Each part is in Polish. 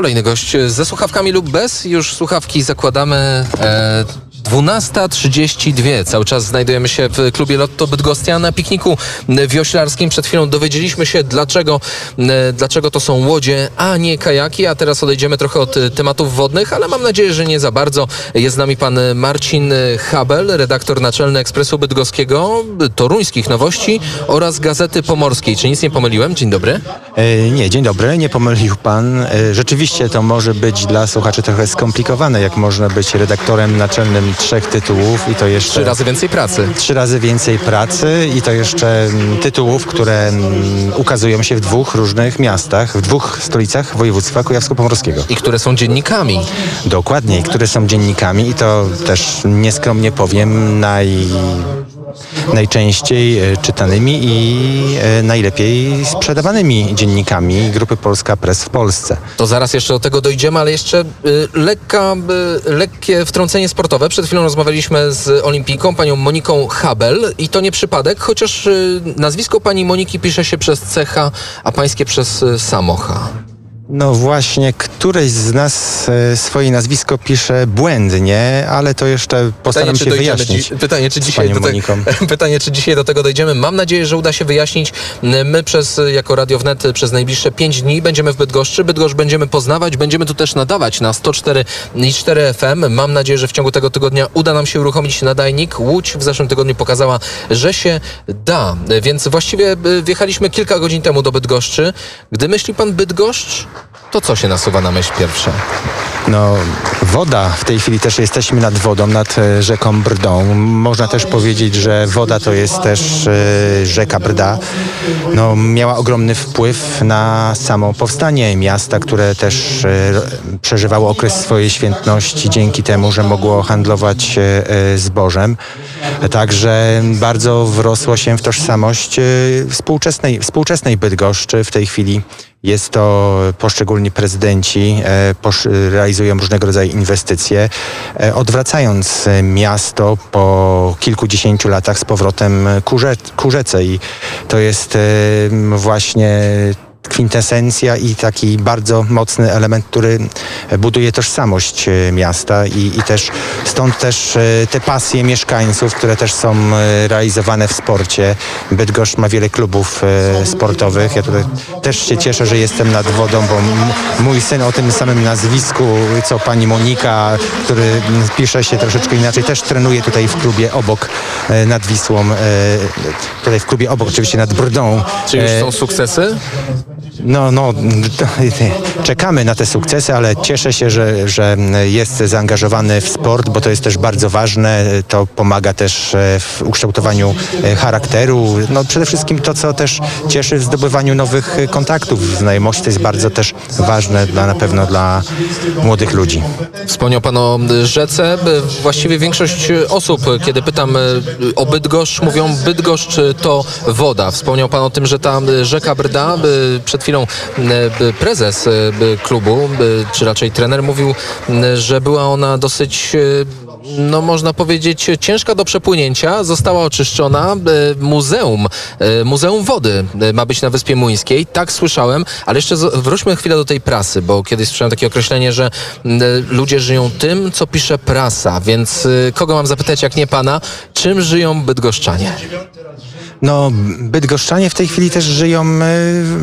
Kolejny gość ze słuchawkami lub bez. Już słuchawki zakładamy. E, 12.32. Cały czas znajdujemy się w klubie Lotto Bydgostia na pikniku wioślarskim. Przed chwilą dowiedzieliśmy się, dlaczego, e, dlaczego to są łodzie, a nie kajaki. A teraz odejdziemy trochę od e, tematów wodnych, ale mam nadzieję, że nie za bardzo. Jest z nami pan Marcin Habel, redaktor naczelny Ekspresu Bydgoskiego, Toruńskich Nowości oraz Gazety Pomorskiej. Czy nic nie pomyliłem? Dzień dobry. E, Nie, dzień dobry, nie pomylił pan. E, Rzeczywiście to może być dla słuchaczy trochę skomplikowane, jak można być redaktorem naczelnym trzech tytułów i to jeszcze Trzy razy więcej pracy. trzy razy więcej pracy i to jeszcze mm, tytułów, które mm, ukazują się w dwóch różnych miastach, w dwóch stolicach województwa kujawsko-pomorskiego. I które są dziennikami. Dokładnie, które są dziennikami i to też nieskromnie powiem naj, najczęściej e, czytanymi i e, najlepiej sprzedawanymi dziennikami Grupy Polska Press w Polsce. To zaraz jeszcze do tego dojdziemy, ale jeszcze y, lekka, lekkie wtrącenie sportowe. Przed chwilą rozmawialiśmy z olimpiką, panią Moniką Habel i to nie przypadek, chociaż nazwisko pani Moniki pisze się przez cecha, a pańskie przez samocha. No właśnie, któreś z nas e, swoje nazwisko pisze błędnie, ale to jeszcze postaram się dojdziemy wyjaśnić. dzi- pytanie, czy dzisiaj do te- pytanie, czy dzisiaj do tego dojdziemy. Mam nadzieję, że uda się wyjaśnić. My przez, y, jako Radio Wnet, przez najbliższe 5 dni będziemy w Bydgoszczy. Bydgoszcz będziemy poznawać, będziemy tu też nadawać na 104 i 4 FM. Mam nadzieję, że w ciągu tego tygodnia uda nam się uruchomić nadajnik. Łódź w zeszłym tygodniu pokazała, że się da. Więc właściwie wjechaliśmy kilka godzin temu do Bydgoszczy. Gdy myśli pan Bydgoszcz, to co się nasuwa na myśl pierwsze? No, woda, w tej chwili też jesteśmy nad wodą, nad e, rzeką Brdą. Można też powiedzieć, że woda to jest też e, rzeka Brda. No, miała ogromny wpływ na samo powstanie miasta, które też e, przeżywało okres swojej świętności dzięki temu, że mogło handlować zbożem. Także bardzo wrosło się w tożsamość współczesnej, współczesnej Bydgoszczy w tej chwili. Jest to poszczególni prezydenci e, realizują różnego rodzaju inwestycje, e, odwracając e, miasto po kilkudziesięciu latach z powrotem ku, rze, ku rzece. I to jest właśnie kwintesencja i taki bardzo mocny element, który buduje tożsamość e, miasta i, i też stąd też e, te pasje mieszkańców, które też są e, realizowane w sporcie. Bydgoszcz ma wiele klubów sportowych. Ja tutaj też się cieszę, że jestem nad wodą, bo mój syn o tym samym nazwisku, co pani Monika, który pisze się troszeczkę inaczej, też trenuje tutaj w klubie obok nad Wisłą, tutaj w klubie obok, oczywiście nad Brdą. Czy już są sukcesy? No, no, czekamy na te sukcesy, ale cieszę się, że, że jest zaangażowany w sport, bo to jest też bardzo ważne. To pomaga też e, w ukształtowaniu e, charakteru. No, przede wszystkim to, co też cieszy w zdobywaniu nowych e, kontaktów, znajomości. To jest bardzo też ważne dla, na pewno dla młodych ludzi. Wspomniał Pan o rzece. Właściwie większość osób, kiedy pytam o Bydgoszcz, mówią Bydgoszcz to woda. Wspomniał Pan o tym, że ta rzeka Brda, przed chwilą prezes y, klubu, czy raczej trener mówił, że była ona dosyć y, no można powiedzieć, ciężka do przepłynięcia. Została oczyszczona. E, Muzeum, e, Muzeum Wody e, ma być na Wyspie Muńskiej. Tak słyszałem, ale jeszcze wróćmy chwilę do tej prasy, bo kiedyś słyszałem takie określenie, że e, ludzie żyją tym, co pisze prasa. Więc e, kogo mam zapytać, jak nie pana, czym żyją bydgoszczanie? No, bydgoszczanie w tej chwili też żyją e,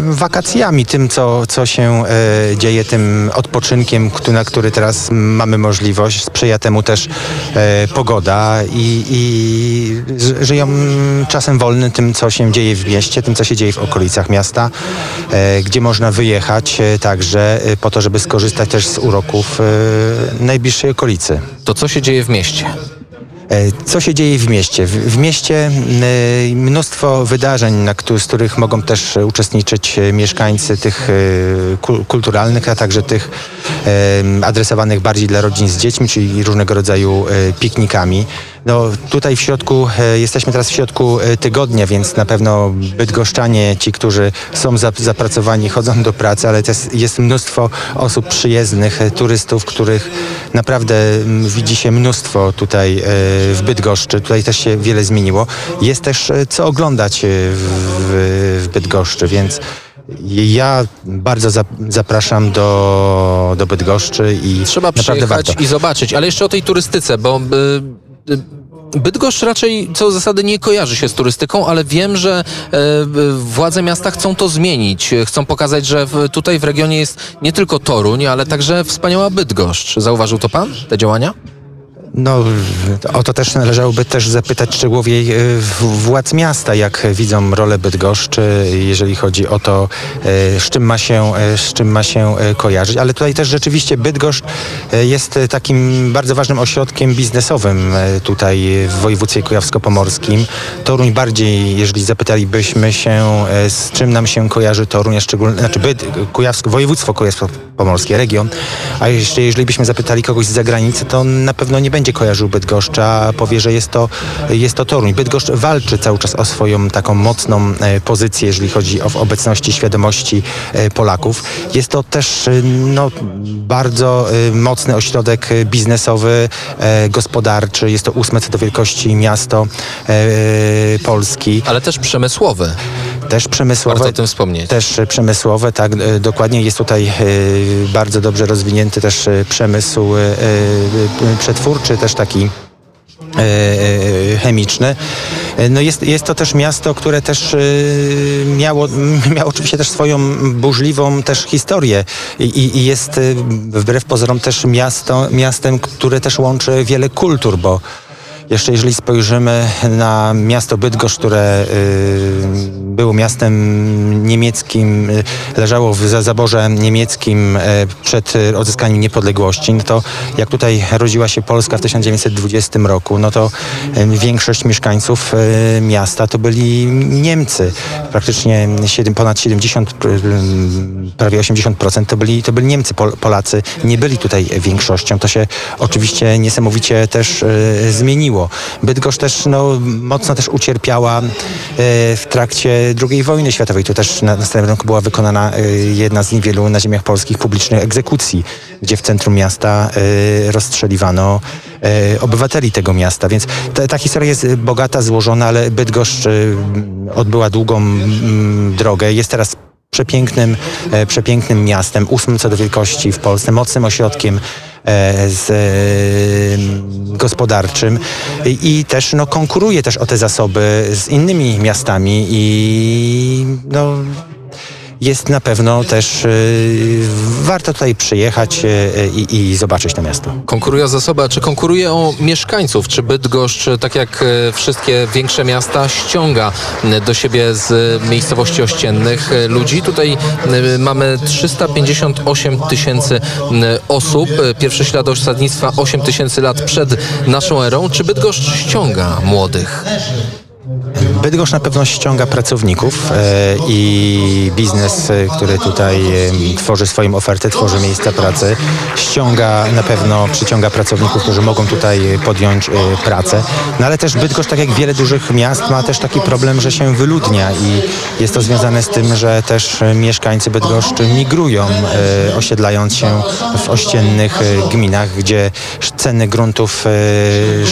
wakacjami, tym co, co się e, dzieje, tym odpoczynkiem, na który teraz mamy możliwość. Sprzyja temu też e, pogoda i, i żyją czasem wolnym tym, co się dzieje w mieście, tym, co się dzieje w okolicach miasta, gdzie można wyjechać także po to, żeby skorzystać też z uroków najbliższej okolicy. To co się dzieje w mieście? E, Co się dzieje w mieście? W, mieście e, mnóstwo wydarzeń, z których mogą też uczestniczyć e, mieszkańcy tych kul- kulturalnych, a także tych adresowanych bardziej dla rodzin z dziećmi, czyli różnego rodzaju piknikami. No, tutaj w środku, e, jesteśmy teraz w środku e, tygodnia, więc na pewno bydgoszczanie, ci, którzy są zap- zapracowani, chodzą do pracy, ale też jest mnóstwo osób przyjezdnych, e, turystów, których naprawdę widzi się mnóstwo tutaj w Bydgoszczy. Tutaj też się wiele zmieniło. Jest też co oglądać w, w Bydgoszczy, więc Ja bardzo za, zapraszam do, do Bydgoszczy i Trzeba przyjechać warto. i zobaczyć, ale jeszcze o tej turystyce, bo y, y, Bydgoszcz raczej co zasady nie kojarzy się z turystyką, ale wiem, że e, władze miasta chcą to zmienić. Chcą pokazać, że tutaj w regionie jest nie tylko Toruń, ale także wspaniała Bydgoszcz. Zauważył to pan, te działania? No, o to też należałoby też zapytać szczegółowiej e, władz miasta, jak widzą rolę Bydgoszczy, jeżeli chodzi o to, e, z czym ma się, e, z czym ma się kojarzyć. Ale tutaj też rzeczywiście Bydgoszcz jest takim bardzo ważnym ośrodkiem biznesowym tutaj w województwie kujawsko-pomorskim. Toruń bardziej, jeżeli zapytalibyśmy się, z czym nam się kojarzy Toruń, a szczególnie, znaczy Byd, Kujawsko, województwo kujawsko-pomorskie, region, a jeszcze jeżeli byśmy zapytali kogoś z zagranicy, to na pewno nie będzie kojarzył Bydgoszcza, a powie, że jest to, jest to Toruń. Bydgoszcz walczy cały czas o swoją taką mocną e, pozycję, jeżeli chodzi o obecności, świadomości e, Polaków. Jest to też e, no, bardzo mocny ośrodek biznesowy, gospodarczy. Jest to ósme co do wielkości miasto Polski. Ale też przemysłowy. Też przemysłowe. Warto o tym wspomnieć. Też przemysłowe, tak, dokładnie jest tutaj bardzo dobrze rozwinięty też przemysł przetwórczy, też taki e, e, chemiczny. E, No jest, jest to też miasto, które też miało, miało oczywiście też swoją burzliwą też historię i, i- jest wbrew pozorom też miasto, miastem, które też łączy wiele kultur, bo jeszcze jeżeli spojrzymy na miasto Bydgoszcz, które było miastem niemieckim, y, leżało w za- zaborze niemieckim y, przed y, odzyskaniem niepodległości, no to jak tutaj rodziła się Polska w 1920 roku, no to większość mieszkańców miasta to byli Niemcy. Praktycznie 7, ponad 70, y, prawie 80% to byli, to byli Niemcy. Pol, Polacy nie byli tutaj większością. To się oczywiście niesamowicie też zmieniło. Bydgoszcz też no, mocno też ucierpiała w trakcie II wojny światowej. Tu też na, na Starym Rynku była wykonana y, jedna z niewielu na ziemiach polskich publicznych egzekucji, gdzie w centrum miasta y, rozstrzeliwano y, obywateli tego miasta. Więc ta, ta historia jest bogata, złożona, ale Bydgoszcz odbyła długą drogę. Jest teraz przepięknym, e, przepięknym miastem, ósmym co do wielkości w Polsce, mocnym ośrodkiem e, z, e, gospodarczym. I też no, konkuruje też o te zasoby z innymi miastami i no, jest na pewno też e, warto tutaj przyjechać e, i, zobaczyć to miasto. Konkuruje o zasoby, czy konkuruje o mieszkańców? Czy Bydgoszcz, tak jak wszystkie większe miasta, ściąga do siebie z miejscowości ościennych ludzi? Tutaj mamy 358 tysięcy osób. Pierwsze ślady osadnictwa 8 tysięcy lat przed naszą erą. Czy Bydgoszcz ściąga młodych? Bydgoszcz na pewno ściąga pracowników e, i biznes, e, który tutaj tworzy swoją ofertę, tworzy miejsca pracy, ściąga na pewno, przyciąga pracowników, którzy mogą tutaj podjąć e, pracę. No ale też Bydgoszcz, tak jak wiele dużych miast, ma też taki problem, że się wyludnia i jest to związane z tym, że też mieszkańcy Bydgoszczy migrują, osiedlając się w ościennych gminach, gdzie ceny gruntów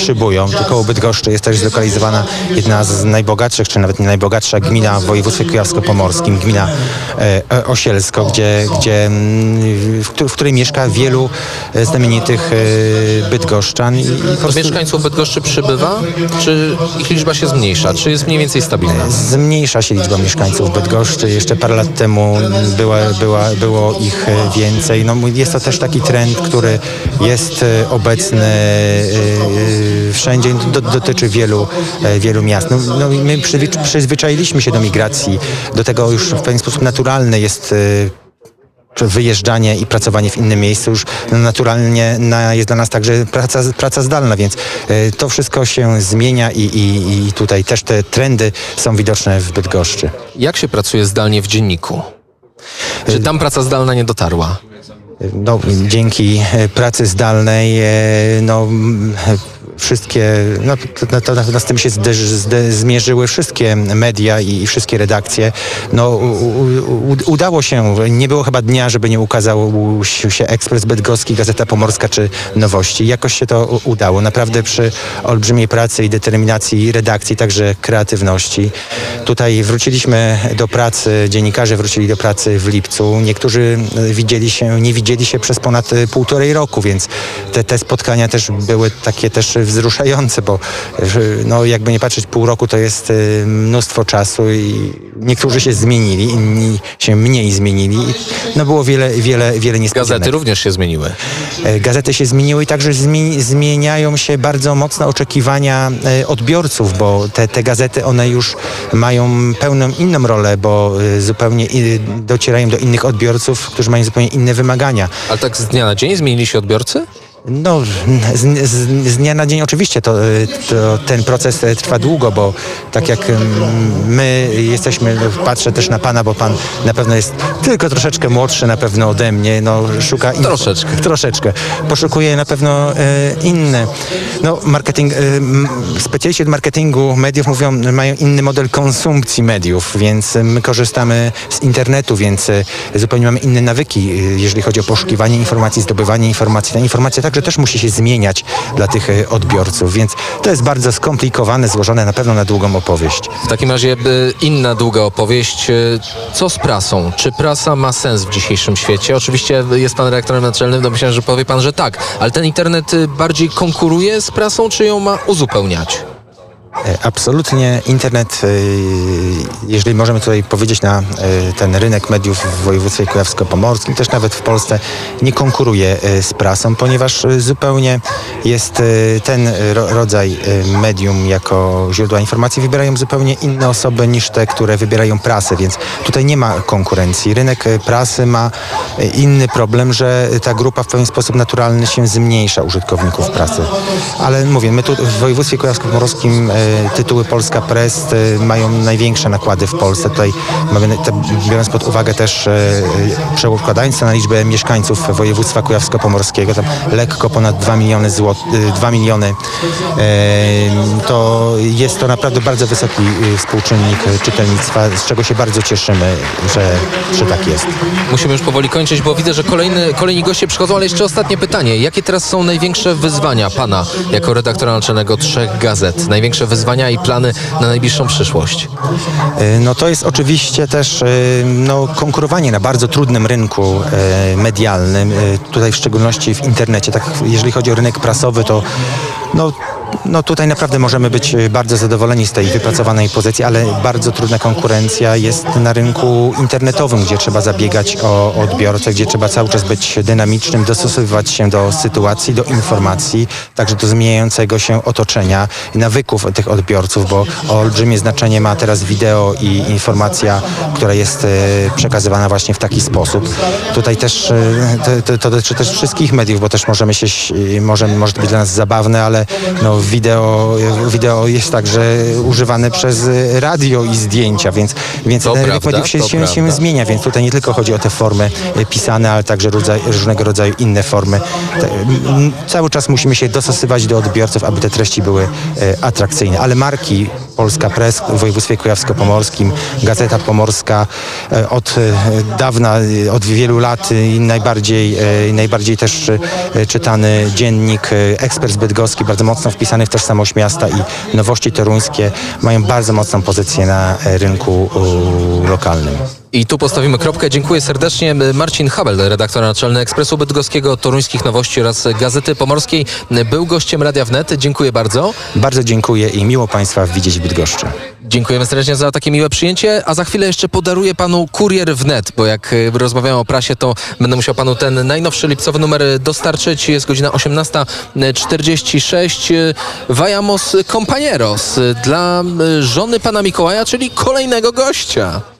szybują. Tu koło Bydgoszczy jest też zlokalizowana jedna z najbogatszych, czy nawet nie najbogatsza gmina w województwie kujawsko-pomorskim, gmina e, Osielsko, gdzie, gdzie, mm, w, któ- w której mieszka wielu e, znamienitych e, bydgoszczan. I, prostu mieszkańców Bydgoszczy przybywa? Czy ich liczba się zmniejsza? Czy jest mniej więcej stabilna? Zmniejsza się liczba mieszkańców Bydgoszczy. Jeszcze parę lat temu była, była, było ich więcej. No, jest to też taki trend, który jest obecny wszędzie, do, dotyczy wielu, wielu miast. No, no, my przyzwy- przyzwyczailiśmy się do migracji, do tego już w pewien sposób naturalny jest e, wyjeżdżanie i pracowanie w innym miejscu już naturalnie na, jest dla nas także praca, praca zdalna, więc e, to wszystko się zmienia i, i, i tutaj też te trendy są widoczne w Bydgoszczy. Jak się pracuje zdalnie w dzienniku? Czy tam praca zdalna nie dotarła? No, dzięki e, pracy zdalnej no, wszystkie, no to, to, z tym się zde, zde, zmierzyły wszystkie media i, i wszystkie redakcje. No u, u, udało się, nie było chyba dnia, żeby nie ukazał się Ekspres Bydgoski, Gazeta Pomorska czy Nowości. Jakoś się to udało. Naprawdę przy olbrzymiej pracy i determinacji redakcji, także kreatywności. Tutaj wróciliśmy do pracy, dziennikarze wrócili do pracy w lipcu. Niektórzy widzieli się, nie widzieli się przez ponad półtorej roku, więc te, te spotkania też były takie też wzruszające, bo no, jakby nie patrzeć, pół roku to jest e, mnóstwo czasu i niektórzy się zmienili, inni się mniej zmienili. No było wiele, wiele, wiele niespodzianek. Gazety również się zmieniły. E, Gazety się zmieniły i także zmi- zmieniają się bardzo mocno oczekiwania e, odbiorców, bo te, te gazety one już mają pełną inną rolę, bo e, zupełnie docierają do innych odbiorców, którzy mają zupełnie inne wymagania. Ale tak z dnia na dzień zmienili się odbiorcy? No, z, z, z dnia na dzień oczywiście to, to ten proces e, trwa długo, bo tak jak mm, my jesteśmy, no, patrzę też na pana, bo pan na pewno jest tylko troszeczkę młodszy na pewno ode mnie, no szuka... in- Troszeczkę. Troszeczkę. Poszukuje na pewno e, inne. No, marketing, e, specjaliści od marketingu mediów mówią, mają inny model konsumpcji mediów, więc my korzystamy z internetu, więc zupełnie mamy inne nawyki, jeżeli chodzi o poszukiwanie informacji, zdobywanie informacji. Ta informacja także też musi się zmieniać dla tych e, odbiorców, więc to jest bardzo skomplikowane, złożone na pewno na długą opowieść. W takim razie y, inna długa opowieść. Y, Co z prasą? Czy prasa ma sens w dzisiejszym świecie? Oczywiście jest pan redaktorem naczelnym, no myślałem, że powie pan, że tak. Ale ten internet bardziej konkuruje z prasą, czy ją ma uzupełniać? E, Absolutnie internet, e, jeżeli możemy tutaj powiedzieć na e, ten rynek mediów w województwie kujawsko-pomorskim, też nawet w Polsce, nie konkuruje z prasą, ponieważ zupełnie jest ten ro- rodzaj medium jako źródła informacji wybierają zupełnie inne osoby niż te, które wybierają prasę, więc tutaj nie ma konkurencji. Rynek prasy ma inny problem, że ta grupa w pewien sposób naturalny się zmniejsza użytkowników prasy. Ale mówię, my tu w województwie kujawsko-pomorskim tytuły Polska Press e, mają największe nakłady w Polsce. Tutaj mamy, te, biorąc pod uwagę też e, przekładając to na liczbę mieszkańców województwa kujawsko-pomorskiego, tam lekko ponad 2 miliony złot, e, 2 miliony, e, to jest to naprawdę bardzo wysoki e, współczynnik e, czytelnictwa, z czego się bardzo cieszymy, że, że tak jest. Musimy już powoli kończyć, bo widzę, że kolejny, kolejni goście przychodzą, ale jeszcze ostatnie pytanie. Jakie teraz są największe wyzwania pana jako redaktora naczelnego trzech gazet? Największe wyzwania i plany na najbliższą przyszłość? E, No to jest oczywiście też e, no, konkurowanie na bardzo trudnym rynku e, medialnym, tutaj w szczególności w internecie. Tak, jeżeli chodzi o rynek prasowy, to no, no tutaj naprawdę możemy być e, bardzo zadowoleni z tej wypracowanej pozycji, ale bardzo trudna konkurencja jest na rynku internetowym, gdzie trzeba zabiegać o odbiorcę, gdzie trzeba cały czas być dynamicznym, dostosowywać się do sytuacji, do informacji, także do zmieniającego się otoczenia, nawyków tych odbiorców, bo olbrzymie znaczenie ma teraz wideo i informacja, która jest e, przekazywana właśnie w taki sposób. Tutaj też e, to, to, dotyczy też wszystkich mediów, bo też możemy się, może, może to być dla nas zabawne, ale no, wideo, wideo jest także używane przez radio i zdjęcia, więc, więc To ten prawda, się, się, się zmienia, więc tutaj nie tylko chodzi o te formy pisane, ale także rodzaj, różnego rodzaju inne formy. Cały czas musimy się dostosować do odbiorców, aby te treści były e, atrakcyjne, ale marki Polska Press w województwie kujawsko-pomorskim, Gazeta Pomorska e, od e, dawna, od wielu lat najbardziej, najbardziej też czytany dziennik e, Ekspres Bydgoski, bardzo mocno wpisany w tożsamość miasta i nowości toruńskie mają bardzo mocną pozycję na e, rynku lokalnym. I tu postawimy kropkę. Dziękuję serdecznie. Marcin Habel, redaktor naczelny Ekspresu Bydgoskiego, Toruńskich Nowości oraz Gazety Pomorskiej, był gościem Radia Wnet. Dziękuję bardzo. Bardzo dziękuję i miło Państwa widzieć w Bydgoszczy. Dziękujemy serdecznie za takie miłe przyjęcie, a za chwilę jeszcze podaruję panu kurier wnet, bo jak y, rozmawiałem o prasie, to będę musiał panu ten najnowszy lipcowy numer dostarczyć. Jest godzina 18.46. Vayamos compañeros dla y, żony pana Mikołaja, czyli kolejnego gościa.